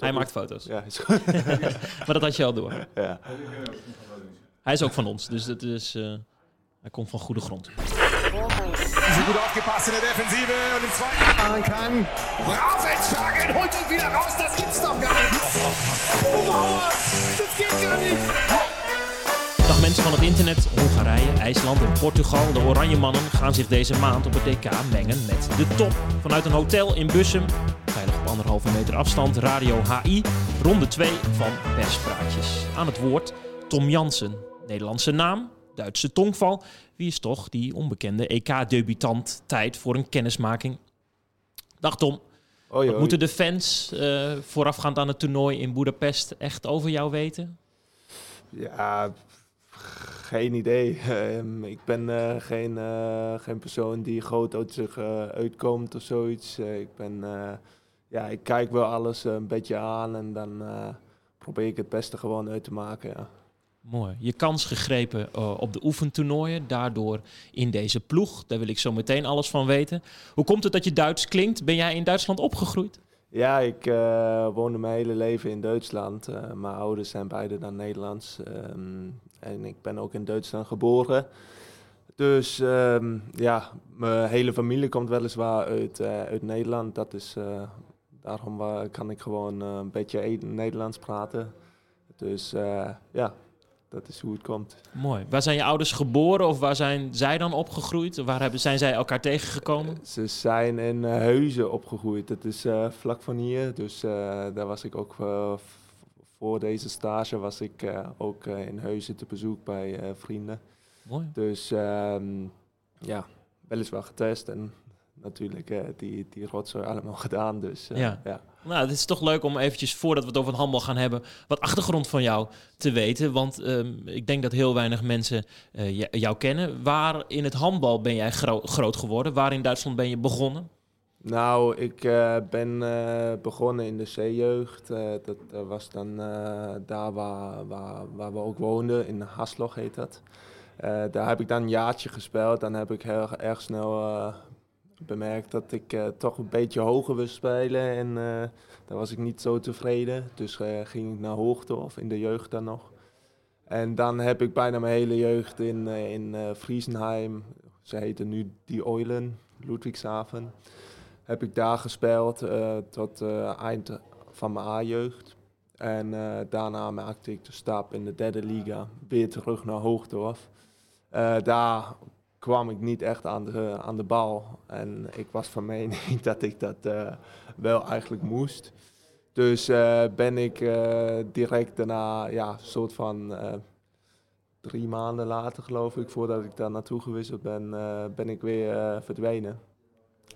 Hij maakt foto's. Ja, is goed. Maar dat had je al door. ja. Hij is ook van ons, dus dat is, eh, hij komt van goede grond. Sie gut aufgepasst in der Defensive und im zweiten machen kann. Rasenschlagen holt ihn wieder raus, das gibt's doch gar nicht. Oh, das geht gar nicht. Dag mensen van het internet, Hongarije, IJsland en Portugal. De Oranje Mannen gaan zich deze maand op het DK mengen met de top. Vanuit een hotel in Bussum, anderhalve meter afstand, Radio HI. Ronde 2 van perspraatjes. Aan het woord Tom Jansen. Nederlandse naam, Duitse tongval. Wie is toch die onbekende EK-debutant? Tijd voor een kennismaking. Dag Tom. Wat moeten de fans eh, voorafgaand aan het toernooi in Budapest echt over jou weten? Ja, geen idee. Ehm, ik ben eh, geen, eh, geen persoon die groot uit zich uitkomt of zoiets. Ik ben, ja, ik kijk wel alles eh, een beetje aan en dan eh, probeer ik het beste gewoon uit te maken. Ja. Mooi. Je kans gegrepen eh, op de oefentoernooien, daardoor in deze ploeg. Daar wil ik zo meteen alles van weten. Hoe komt het dat je Duits klinkt? Ben jij in Duitsland opgegroeid? Ja, ik woonde mijn hele leven in Duitsland. Mijn ouders zijn beide dan Nederlands. Ehm, en ik ben ook in Duitsland geboren. Dus ehm, ja, mijn hele familie komt weliswaar uit, uit Nederland. Dat is, daarom wa- kan ik gewoon eh, een beetje Nederlands praten. Dus eh, ja, dat is hoe het komt. Mooi. Waar zijn je ouders geboren of waar zijn zij dan opgegroeid? Waar hebben, zijn zij elkaar tegengekomen? Ze zijn in eh, Huizen opgegroeid. Dat is eh, vlak van hier. Dus eh, daar was ik ook eh, voor deze stage was ik eh, ook eh, in Huizen te bezoek bij eh, vrienden. Mooi. Dus ehm, ja, weliswaar getest en natuurlijk eh, die, die rotzooi allemaal gedaan. Dus eh, Ja. ja. Nou, het is toch leuk om eventjes, voordat we het over het handbal gaan hebben, wat achtergrond van jou te weten. Want ehm, ik denk dat heel weinig mensen eh, jou kennen. Waar in het handbal ben jij gro- groot geworden? Waar in Duitsland ben je begonnen? Nou, ik eh, ben begonnen in de. Eh, dat was dan daar waar, waar, waar we ook woonden, in Hasloch heet dat. Daar heb ik dan een jaartje gespeeld. Dan heb ik heel erg snel bemerkt dat ik eh, toch een beetje hoger wil spelen. En eh, daar was ik niet zo tevreden. Dus eh, ging ik naar Hoogdorf, in de jeugd dan nog. En dan heb ik bijna mijn hele jeugd in, in Friesenheim, ze heten nu die Eulen, Ludwigshaven heb ik daar gespeeld tot eind van mijn A-jeugd. En daarna maakte ik de stap in de derde liga weer terug naar Hoogdorf. Daar kwam ik niet echt aan de, aan de bal. En ik was van mening dat ik dat eh, wel eigenlijk moest. Dus eh, ben ik eh, direct daarna, ja, soort van drie maanden later geloof ik, voordat ik daar naartoe gewisseld ben, ben ik weer verdwenen.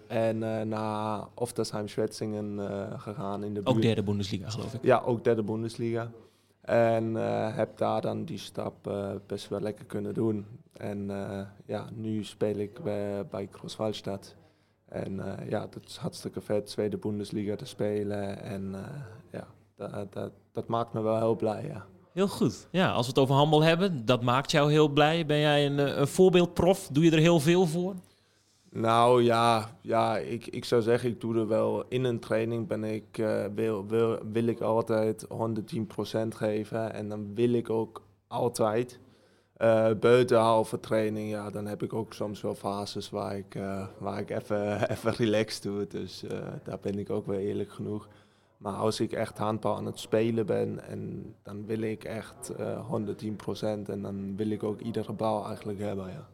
En naar Oftersheim Schwetzingen gegaan in de Ook derde Bundesliga, geloof ik. Ja, ook derde Bundesliga. En eh, heb daar dan die stap eh, best wel lekker kunnen doen. En eh, ja, nu speel ik bij, bij. En ja, dat is hartstikke vet, tweede Bundesliga te spelen. En ja, dat, dat, dat maakt me wel heel blij, ja. Heel goed. Ja, als we het over handbal hebben, dat maakt jou heel blij. Ben jij een, een voorbeeldprof? Doe je er heel veel voor? Nou ja, ja ik, ik zou zeggen, ik doe er wel in een training ben ik, eh, wil, wil, wil ik altijd 110% geven. En dan wil ik ook altijd. eh buiten halve training, ja, dan heb ik ook soms wel fases waar ik, eh, waar ik even, even relaxed doe. Dus daar ben ik ook wel eerlijk genoeg. Maar als ik echt handbal aan het spelen ben, en dan wil ik echt eh 110% en dan wil ik ook iedere bal eigenlijk hebben, ja.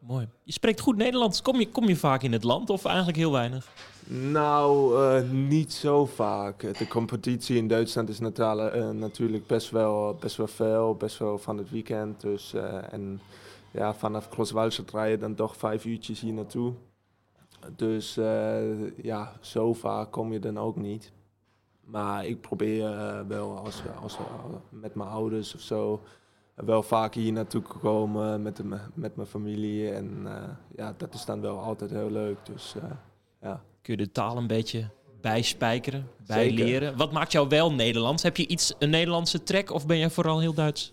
Mooi. Je spreekt goed Nederlands. Kom je, kom je vaak in het land of eigenlijk heel weinig? Nou, eh, niet zo vaak. De competitie in Duitsland is eh, natuurlijk best wel, best wel veel, best wel van het weekend. Dus, eh, en ja, vanaf Großwallstadt rij je dan toch vijf uurtjes hier naartoe. Dus ja, zo vaak kom je dan ook niet. Maar ik probeer wel als, als, met mijn ouders of zo wel vaak hier naartoe te komen met, de, met mijn familie. En eh, ja, dat is dan wel altijd heel leuk. Dus eh, ja. Kun je de taal een beetje bijspijkeren, bijleren? Wat maakt jou wel Nederlands? Heb je iets, een Nederlandse trek of ben jij vooral heel Duits?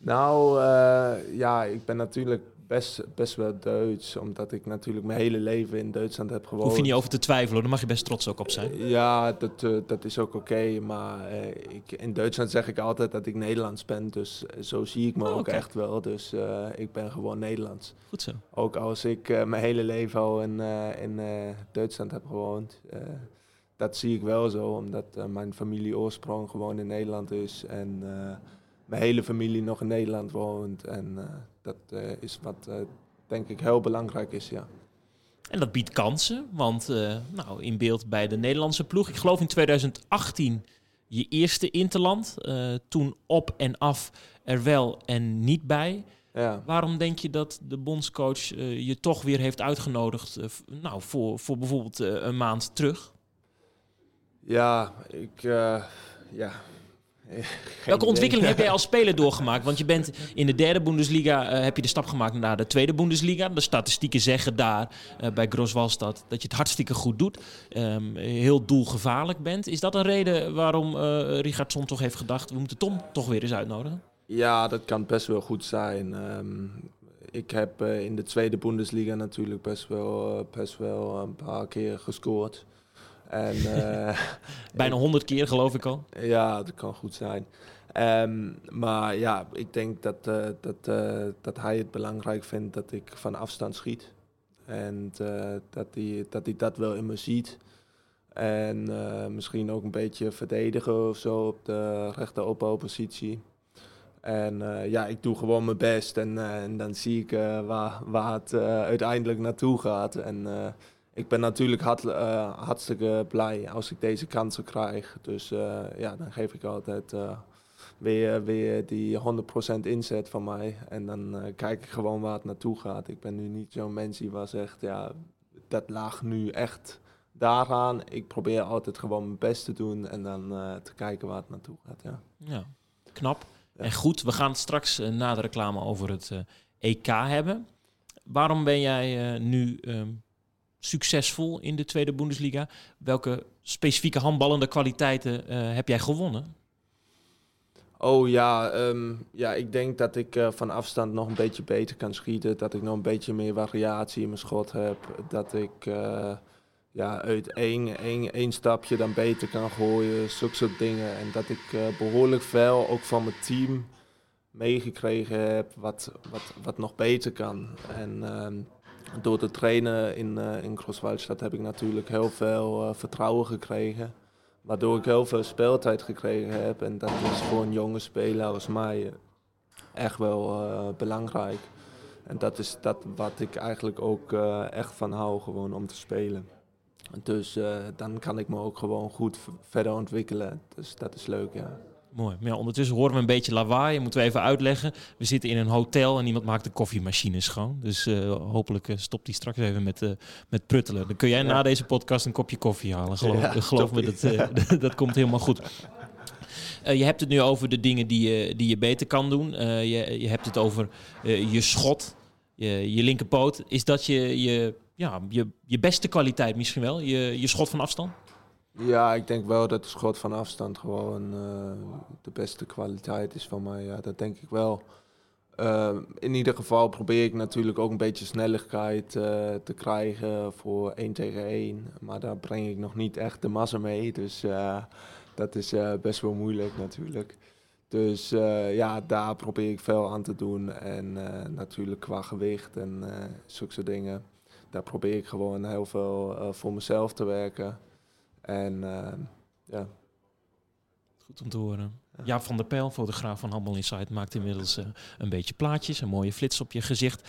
Nou, eh, ja, ik ben natuurlijk best, best wel Duits, omdat ik natuurlijk mijn hele leven in Duitsland heb gewoond. Hoef je niet over te twijfelen, daar mag je best trots ook op zijn. Ja, dat, eh, dat is ook oké. maar eh, ik, in Duitsland zeg ik altijd dat ik Nederlands ben. Dus eh, zo zie ik me Oh, ook echt wel. Dus eh, ik ben gewoon Nederlands. Goed zo. Ook als ik eh, mijn hele leven al in, eh, in eh, Duitsland heb gewoond. eh, dat zie ik wel zo, omdat eh, mijn familie oorsprong gewoon in Nederland is. En eh, mijn hele familie nog in Nederland woont. En eh, dat eh, is wat eh, denk ik heel belangrijk is, ja. En dat biedt kansen, want nou, in beeld bij de Nederlandse ploeg. Ik geloof in 2018 je eerste Interland. toen op en af er wel en niet bij. ja. Waarom denk je dat de bondscoach je toch weer heeft uitgenodigd nou, voor, voor bijvoorbeeld een maand terug? Ja, ik. ja. Geen Welke idee. ontwikkeling heb jij als speler doorgemaakt? Want je bent in de derde Bundesliga, eh, heb je de stap gemaakt naar de tweede Bundesliga. De statistieken zeggen daar eh, bij Groswalstad dat je het hartstikke goed doet. Ehm, heel doelgevaarlijk bent. Is dat een reden waarom eh Richardson toch heeft gedacht, we moeten Tom toch weer eens uitnodigen? Ja, dat kan best wel goed zijn. Ehm, ik heb in de tweede Bundesliga natuurlijk best wel, best wel een paar keer gescoord. En eh, Bijna honderd keer geloof ik al. ja, dat kan goed zijn. Ehm, maar ja, ik denk dat, eh, dat, eh, dat hij het belangrijk vindt dat ik van afstand schiet. En dat, hij, dat hij dat wel in me ziet. En misschien ook een beetje verdedigen of zo op de rechter opbouwpositie. En ja, ik doe gewoon mijn best en, en dan zie ik waar, waar het uiteindelijk naartoe gaat. En ik ben natuurlijk hart, eh, hartstikke blij als ik deze kansen krijg. Dus eh, ja, dan geef ik altijd eh, weer, weer die 100% inzet van mij. En dan kijk ik gewoon waar het naartoe gaat. Ik ben nu niet zo'n mens die wel zegt, ja, dat lag nu echt daaraan. Ik probeer altijd gewoon mijn best te doen en dan te kijken waar het naartoe gaat. Ja. Ja, knap. Ja. En goed, we gaan het straks na de reclame over het EK hebben. Waarom ben jij nu ehm, succesvol in de tweede Bundesliga? Welke specifieke handballende kwaliteiten eh, heb jij gewonnen? Oh ja, ehm, ja, ik denk dat ik eh, van afstand nog een beetje beter kan schieten. Dat ik nog een beetje meer variatie in mijn schot heb. Dat ik eh, ja, uit één, één, één stapje dan beter kan gooien. Zulke soort dingen. En dat ik eh, behoorlijk veel ook van mijn team meegekregen heb wat, wat, wat nog beter kan. En ehm, door te trainen in, eh in Groeswaldstad heb ik natuurlijk heel veel eh, vertrouwen gekregen. Waardoor ik heel veel speeltijd gekregen heb. En dat is voor een jonge speler als mij echt wel eh, belangrijk. En dat is dat wat ik eigenlijk ook echt van hou, gewoon om te spelen. Dus dan kan ik me ook gewoon goed verder ontwikkelen. Dus dat is leuk, ja. Mooi. Maar ja, ondertussen horen we een beetje lawaai. Moeten we even uitleggen. We zitten in een hotel en iemand maakt de koffiemachine schoon. Dus eh, hopelijk eh, stopt hij straks even met, eh, met pruttelen. Dan kun jij Ja. na deze podcast een kopje koffie halen. Geloof, Ja, geloof me, dat, dat komt helemaal goed. Je hebt het nu over de dingen die je, die je beter kan doen. Je, je hebt het over je schot, je, je linkerpoot. Is dat je, je, ja, je, je beste kwaliteit misschien wel? Je, je schot van afstand? Ja, ik denk wel dat de schot van afstand gewoon eh, de beste kwaliteit is van mij. Ja, dat denk ik wel. Eh, in ieder geval probeer ik natuurlijk ook een beetje snelheid eh, te krijgen voor 1 tegen 1. Maar daar breng ik nog niet echt de massa mee. Dus dat is best wel moeilijk natuurlijk. Dus ja, daar probeer ik veel aan te doen. En natuurlijk qua gewicht en zulke soort dingen. Daar probeer ik gewoon heel veel voor mezelf te werken. En eh, ja, Goed om te horen. Jaap van der Pijl, fotograaf van Handbal Insight, maakt inmiddels eh, een beetje plaatjes, een mooie flits op je gezicht.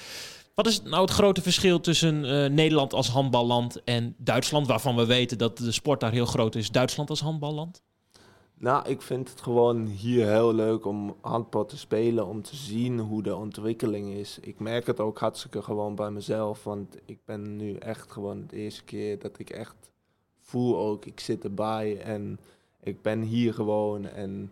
Wat is nou het grote verschil tussen eh, Nederland als handballand en Duitsland, waarvan we weten dat de sport daar heel groot is, Duitsland als handballand? Nou, ik vind het gewoon hier heel leuk om handbal te spelen, om te zien hoe de ontwikkeling is. Ik merk het ook hartstikke gewoon bij mezelf, want ik ben nu echt gewoon de eerste keer dat ik echt voel ook, ik zit erbij en ik ben hier gewoon en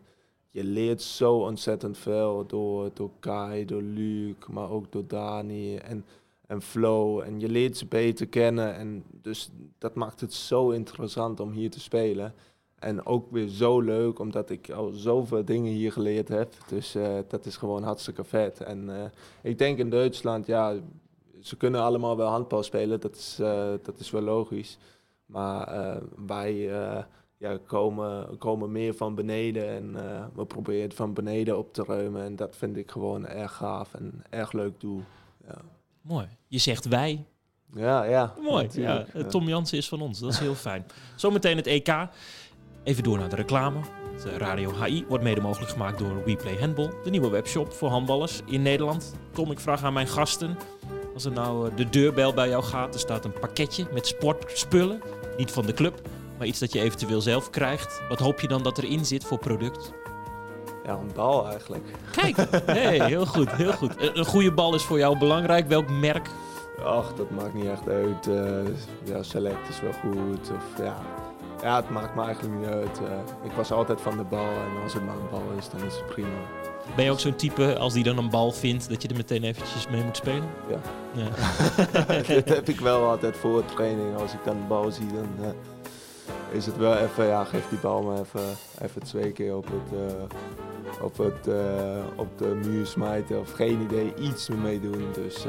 je leert zo ontzettend veel door, door Kai, door Luc, maar ook door Dani en, en Flo. En je leert ze beter kennen en dus dat maakt het zo interessant om hier te spelen. en ook weer zo leuk, omdat ik al zoveel dingen hier geleerd heb. Dus eh, dat is gewoon hartstikke vet. En eh, ik denk in Duitsland, ja, ze kunnen allemaal wel handbal spelen. Dat is, eh, dat is wel logisch. Maar eh, wij eh, ja, komen, komen meer van beneden en eh, we proberen het van beneden op te ruimen. En dat vind ik gewoon erg gaaf en erg leuk doel. Ja, Mooi. Je zegt wij. ja. ja Mooi. Ja, Tom Jansen is van ons. Dat is heel fijn. Zometeen het EK. Even door naar de reclame. De Radio HI wordt mede mogelijk gemaakt door WePlay Handball. De nieuwe webshop voor handballers in Nederland. Tom, ik vraag aan mijn gasten. Als er nou de deurbel bij jou gaat, er staat een pakketje met sportspullen. Niet van de club, maar iets dat je eventueel zelf krijgt. Wat hoop je dan dat erin zit voor product? Ja, een bal eigenlijk. Kijk, hey, heel goed, heel goed. Een een goede bal is voor jou belangrijk. Welk merk? Ach, dat maakt niet echt uit. eh, ja, select is wel goed. Of, ja. ja, het maakt me eigenlijk niet uit. eh. ik was altijd van de bal en als het maar een bal is, dan is het prima. Ben je ook zo'n type, als die dan een bal vindt, dat je er meteen eventjes mee moet spelen? Ja. Ja. dat heb ik wel altijd voor de training. Als ik dan de bal zie, dan eh, is het wel even, ja, geef die bal me even, even twee keer op, het, eh, op, het, eh, op de muur smijten. Of geen idee, iets mee doen. Dus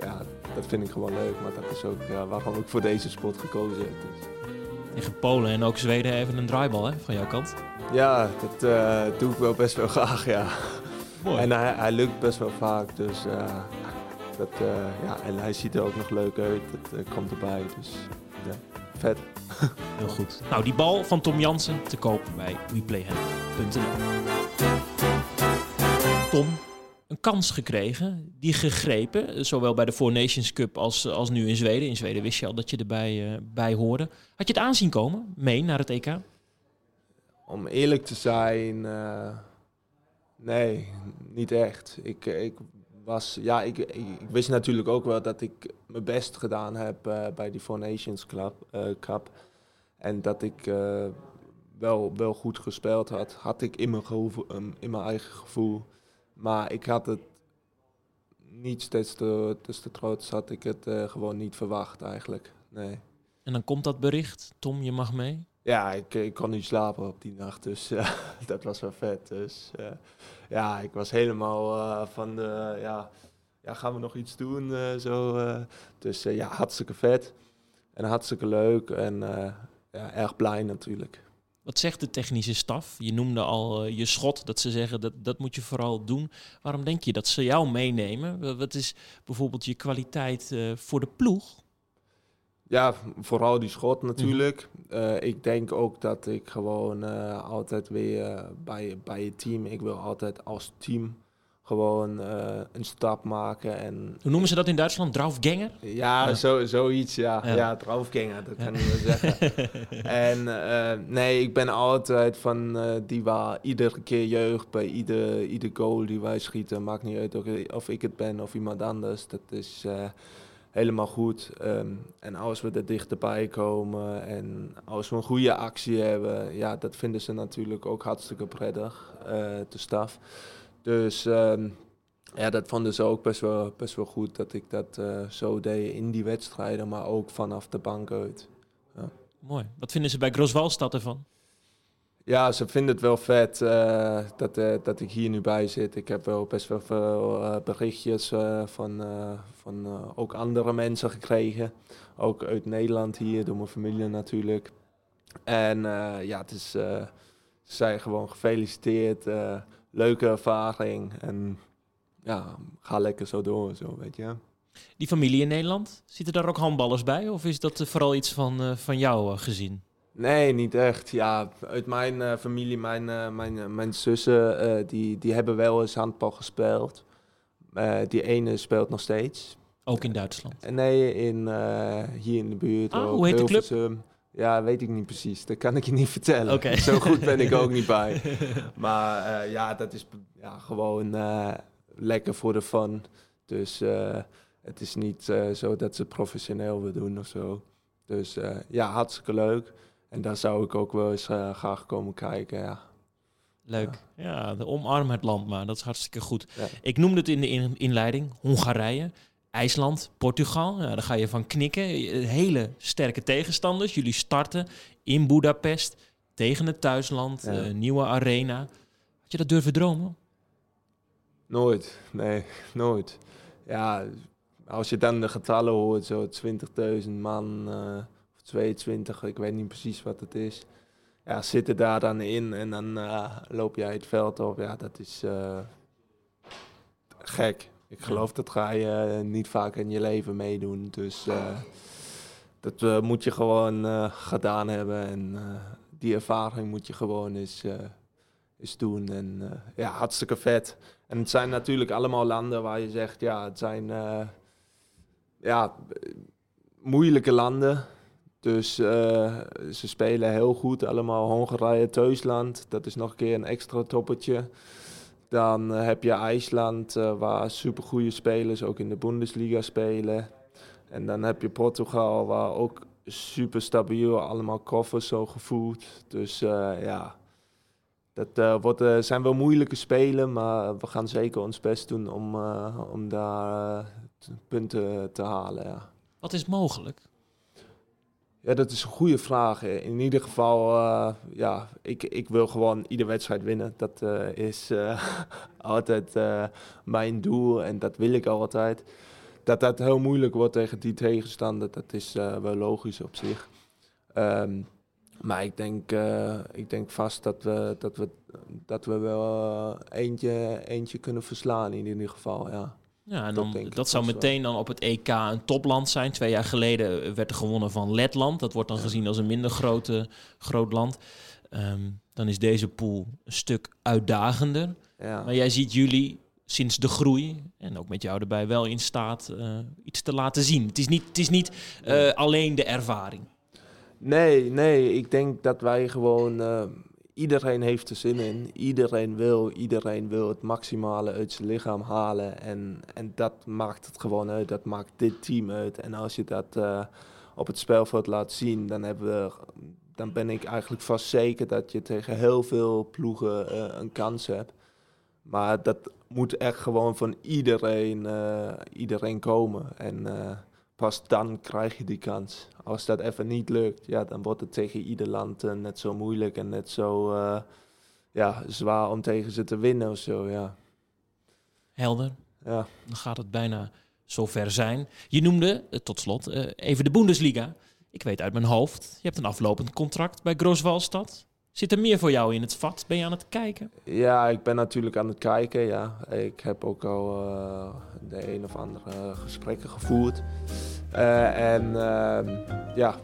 ja, dat vind ik gewoon leuk. Maar dat is ook waarom ik voor deze sport gekozen heb. Dus. Tegen Polen en ook Zweden even een draaibal hè, van jouw kant. Ja, dat eh, doe ik wel best wel graag, ja. Mooi. En hij, hij lukt best wel vaak, dus eh, dat, eh, ja, en hij ziet er ook nog leuk uit. Dat komt erbij, dus ja, vet. Heel goed. Nou, die bal van Tom Jansen te koop bij WePlayHand.nl. Tom, kans gekregen, die gegrepen, zowel bij de Four Nations Cup als, als nu in Zweden. In Zweden wist je al dat je erbij eh, bij hoorde. Had je het aanzien komen, mee naar het EK? Om eerlijk te zijn, eh, nee, niet echt. Ik, ik, was, ja, ik, ik, wist natuurlijk ook wel dat ik mijn best gedaan heb eh, bij die Four Nations Club, eh, Cup. En dat ik eh, wel, wel goed gespeeld had, had ik in mijn, gevoel, in mijn eigen gevoel. Maar ik had het niet des te, des te trots, had ik het eh, gewoon niet verwacht eigenlijk. Nee. En dan komt dat bericht, Tom, je mag mee. Ja, ik, ik kon niet slapen op die nacht, dus eh, dat was wel vet. Dus eh, ja, ik was helemaal eh, van de, ja, ja, gaan we nog iets doen? eh, zo, eh. dus eh, ja, hartstikke vet en hartstikke leuk en eh, ja, erg blij natuurlijk. Wat zegt de technische staf? Je noemde al eh, je schot, dat ze zeggen dat dat moet je vooral doen. Waarom denk je dat ze jou meenemen? Wa- Wat is bijvoorbeeld je kwaliteit eh, voor de ploeg? Ja, vooral die schot natuurlijk. Eh, ik denk ook dat ik gewoon altijd weer bij, bij het team, ik wil altijd als team gewoon eh, een stap maken en Hoe noemen ze dat in Duitsland? Draufgänger? Ja, Ja. Zo, zoiets, ja. Ja. Ja, draufgänger, dat kan ik wel zeggen. en eh, nee, ik ben altijd van eh, die waar iedere keer jeugd bij ieder, ieder goal die wij schieten. Maakt niet uit of ik- of ik het ben of iemand anders. Dat is helemaal goed. Ehm, en als we er dichterbij komen en als we een goede actie hebben, ja, dat vinden ze natuurlijk ook hartstikke prettig, de staf. Dus ehm, ja, dat vonden ze ook best wel, best wel goed dat ik dat eh, zo deed in die wedstrijden, maar ook vanaf de bank uit. Mooi. Wat vinden ze bij Groswalstad ervan? Ja, ze vinden het wel vet eh, dat, eh, dat ik hier nu bij zit. Ik heb wel best wel veel berichtjes van, van ook andere mensen gekregen. Ook uit Nederland hier, door mijn familie natuurlijk. En ja, het is, ze zijn gewoon gefeliciteerd. Leuke ervaring. En ja, ga lekker zo door, zo weet je. Die familie in Nederland, zitten daar ook handballers bij? Of is dat eh, vooral iets van, eh, van jou eh, gezien? Nee, niet echt. Ja, uit mijn familie, mijn, mijn, mijn zussen, die, die hebben wel eens handbal gespeeld. Die ene speelt nog steeds. Ook in Duitsland. Nee, in, hier in de buurt. Ah, ook, hoe heet de club? Ja, weet ik niet precies. Dat kan ik je niet vertellen. Zo goed ben ik ook niet bij. Maar eh, ja, dat is ja, gewoon eh, lekker voor de fun. Dus eh, het is niet zo dat ze professioneel willen doen of zo. Dus ja, hartstikke leuk. En daar zou ik ook wel eens graag komen kijken. Ja. Leuk. Ja, de omarm het land maar. Dat is hartstikke goed. Ja. Ik noemde het in de in- inleiding. Hongarije, IJsland, Portugal. Ja, daar ga je van knikken. Eh, Hele sterke tegenstanders. Jullie starten in Budapest tegen het thuisland, Ja. eh, nieuwe arena. Had je dat durven dromen? Nooit, nee, nooit. Ja, als je dan de getallen hoort, zo 20.000 man eh, of 22, ik weet niet precies wat het is. Ja, zitten daar dan in en dan eh, loop jij het veld op. Ja, dat is eh, gek. Ik geloof dat ga je eh, niet vaak in je leven meedoen. Dus eh, dat eh, moet je gewoon gedaan hebben. En die ervaring moet je gewoon eens, eens doen. En ja, hartstikke vet. En het zijn natuurlijk allemaal landen waar je zegt, ja, het zijn ja, moeilijke landen. Dus ze spelen heel goed. Allemaal Hongarije, Thuisland. Dat is nog een keer een extra toppertje. Dan eh, heb je IJsland, eh, waar supergoeie spelers ook in de Bundesliga spelen. En dan heb je Portugal, waar ook super stabiel, allemaal koffers zo gevoeld. Dus eh, ja, dat wordt, zijn wel moeilijke spelen, maar we gaan zeker ons best doen om, om daar punten te halen. Ja. Wat is mogelijk? Ja, dat is een goede vraag. In ieder geval, eh, ja, ik, ik wil gewoon iedere wedstrijd winnen. Dat eh, is eh, altijd mijn doel en dat wil ik altijd. Dat dat heel moeilijk wordt tegen die tegenstander, dat is wel logisch op zich. Ehm, maar ik denk, ik denk vast dat we, dat we, dat we wel eentje, eentje kunnen verslaan in ieder geval, ja. Ja, en Dat dan, dat zou meteen dan op het EK een topland zijn. Twee jaar geleden werd er gewonnen van Letland. Dat wordt dan gezien als een minder grote, groot land. Ehm, dan is deze pool een stuk uitdagender. ja. Maar jij ziet jullie sinds de groei, en ook met jou erbij, wel in staat eh, iets te laten zien. Het is niet, het is niet eh, alleen de ervaring. Nee, nee, ik denk dat wij gewoon. eh, iedereen heeft er zin in. Iedereen wil, iedereen wil het maximale uit zijn lichaam halen. En, en dat maakt het gewoon uit. Dat maakt dit team uit. En als je dat eh, op het spelveld laat zien, dan, hebben we, dan ben ik eigenlijk vast zeker dat je tegen heel veel ploegen eh, een kans hebt. Maar dat moet echt gewoon van iedereen, eh, iedereen komen. En pas dan krijg je die kans. Als dat even niet lukt, ja, dan wordt het tegen ieder land eh, net zo moeilijk en net zo eh, ja, zwaar om tegen ze te winnen of zo. Ja. Helder, Ja. dan gaat het bijna zover zijn. Je noemde, eh, tot slot, even de Bundesliga. Ik weet uit mijn hoofd, je hebt een aflopend contract bij Grooswalstad. Zit er meer voor jou in het vat? Ben je aan het kijken? ja, ik ben natuurlijk aan het kijken. Ja. Ik heb ook al eh, de een of andere gesprekken gevoerd. Eh, en ehm, ja.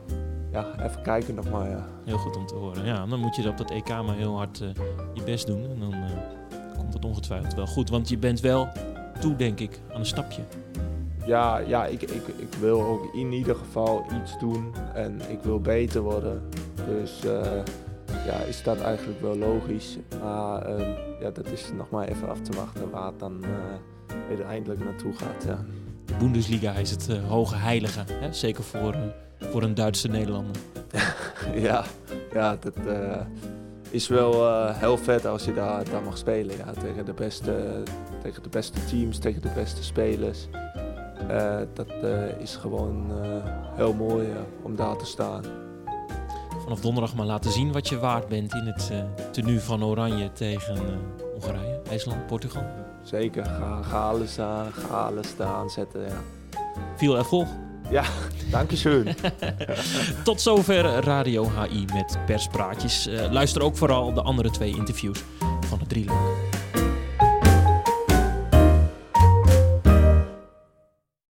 ja, even kijken nog maar. Ja. Heel goed om te horen. Ja, dan moet je op dat EK maar heel hard eh, je best doen. En dan komt het ongetwijfeld wel goed. Want je bent wel toe, denk ik, aan een stapje. Ja, ja ik, ik, ik wil ook in ieder geval iets doen en ik wil beter worden. Dus ja, is dat eigenlijk wel logisch. Maar ehm, ja, dat is nog maar even af te wachten waar het dan eh, uiteindelijk naartoe gaat. Ja. De Bundesliga is het eh, hoge heilige. Hè? Zeker voor, eh, voor een Duitse Nederlander. ja, ja, dat is wel heel vet als je daar, daar mag spelen. Ja, tegen, de beste, tegen de beste teams, tegen de beste spelers. Dat is gewoon heel mooi om daar te staan. Vanaf donderdag maar laten zien wat je waard bent in het eh tenue van Oranje tegen eh, Hongarije, IJsland, Portugal. Zeker, ga, ga alles, aan, ga alles daar zetten. Ja. Veel ervolg. Dankeschön. Tot zover Radio HI met perspraatjes. Eh, luister ook vooral de andere twee interviews van het drieluik.